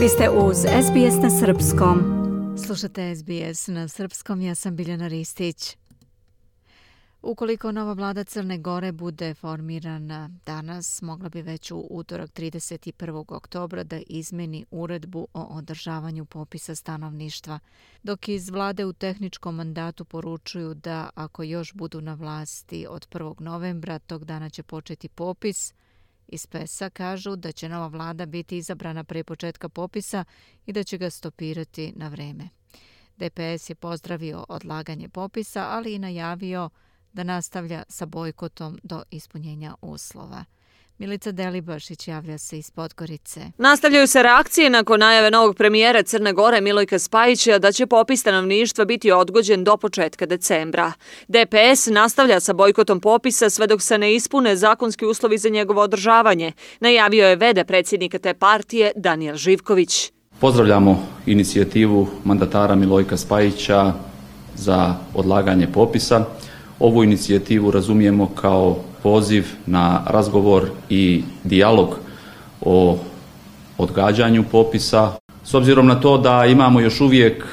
Vi ste uz SBS na Srpskom. Slušate SBS na Srpskom, ja sam Biljana Ristić. Ukoliko nova vlada Crne Gore bude formirana danas, mogla bi već u utorak 31. oktobra da izmeni uredbu o održavanju popisa stanovništva, dok iz vlade u tehničkom mandatu poručuju da ako još budu na vlasti od 1. novembra, tog dana će početi popis, Iz PES-a kažu da će nova vlada biti izabrana pre početka popisa i da će ga stopirati na vreme. DPS je pozdravio odlaganje popisa, ali i najavio da nastavlja sa bojkotom do ispunjenja uslova. Milica Delibašić javlja se iz Podgorice. Nastavljaju se reakcije nakon najave novog premijera Crne Gore Milojka Spajića da će popis stanovništva biti odgođen do početka decembra. DPS nastavlja sa bojkotom popisa sve dok se ne ispune zakonski uslovi za njegovo održavanje, najavio je vede predsjednika te partije Daniel Živković. Pozdravljamo inicijativu mandatara Milojka Spajića za odlaganje popisa. Ovu inicijativu razumijemo kao poziv na razgovor i dijalog o odgađanju popisa. S obzirom na to da imamo još uvijek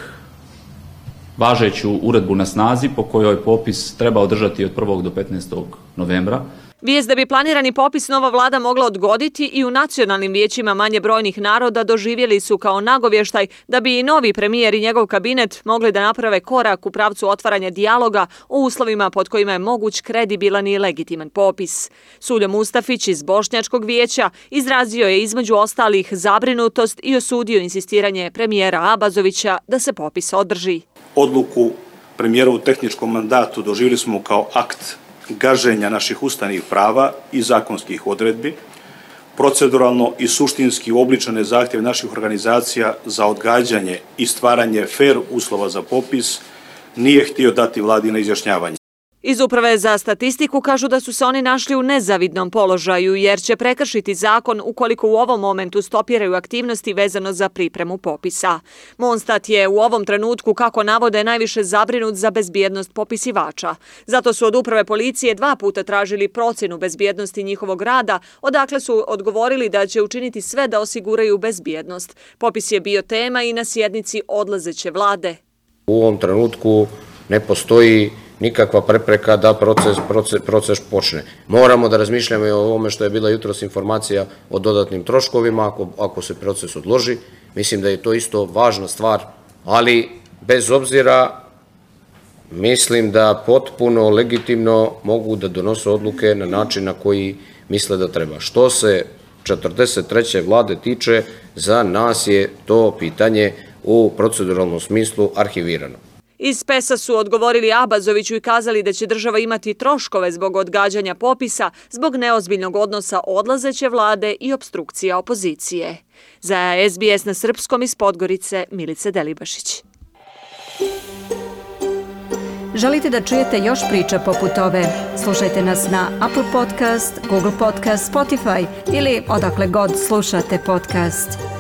važeću uredbu na snazi po kojoj popis treba održati od 1. do 15. novembra, Vijest da bi planirani popis nova vlada mogla odgoditi i u nacionalnim vijećima manje brojnih naroda doživjeli su kao nagovještaj da bi i novi premijer i njegov kabinet mogli da naprave korak u pravcu otvaranja dijaloga u uslovima pod kojima je moguć kredibilan i legitiman popis. Suljo Mustafić iz Bošnjačkog vijeća izrazio je između ostalih zabrinutost i osudio insistiranje premijera Abazovića da se popis održi. Odluku premijera u tehničkom mandatu doživjeli smo kao akt gaženja naših ustanih prava i zakonskih odredbi, proceduralno i suštinski obličane zahtjeve naših organizacija za odgađanje i stvaranje fair uslova za popis, nije htio dati vladi na izjašnjavanje. Iz uprave za statistiku kažu da su se oni našli u nezavidnom položaju jer će prekršiti zakon ukoliko u ovom momentu stopiraju aktivnosti vezano za pripremu popisa. Monstat je u ovom trenutku, kako navode, najviše zabrinut za bezbjednost popisivača. Zato su od uprave policije dva puta tražili procenu bezbjednosti njihovog rada, odakle su odgovorili da će učiniti sve da osiguraju bezbjednost. Popis je bio tema i na sjednici odlazeće vlade. U ovom trenutku ne postoji nikakva prepreka da proces, proces, proces počne. Moramo da razmišljamo i o ovome što je bila jutros informacija o dodatnim troškovima ako, ako se proces odloži. Mislim da je to isto važna stvar, ali bez obzira mislim da potpuno legitimno mogu da donose odluke na način na koji misle da treba. Što se 43. vlade tiče, za nas je to pitanje u proceduralnom smislu arhivirano. Iz PES-a su odgovorili Abazoviću i kazali da će država imati troškove zbog odgađanja popisa, zbog neozbiljnog odnosa odlazeće vlade i obstrukcija opozicije. Za SBS na Srpskom iz Podgorice, Milice Delibašić. Želite da čujete još priča poput ove? Slušajte nas na Apple Podcast, Google Podcast, Spotify ili odakle god slušate podcast.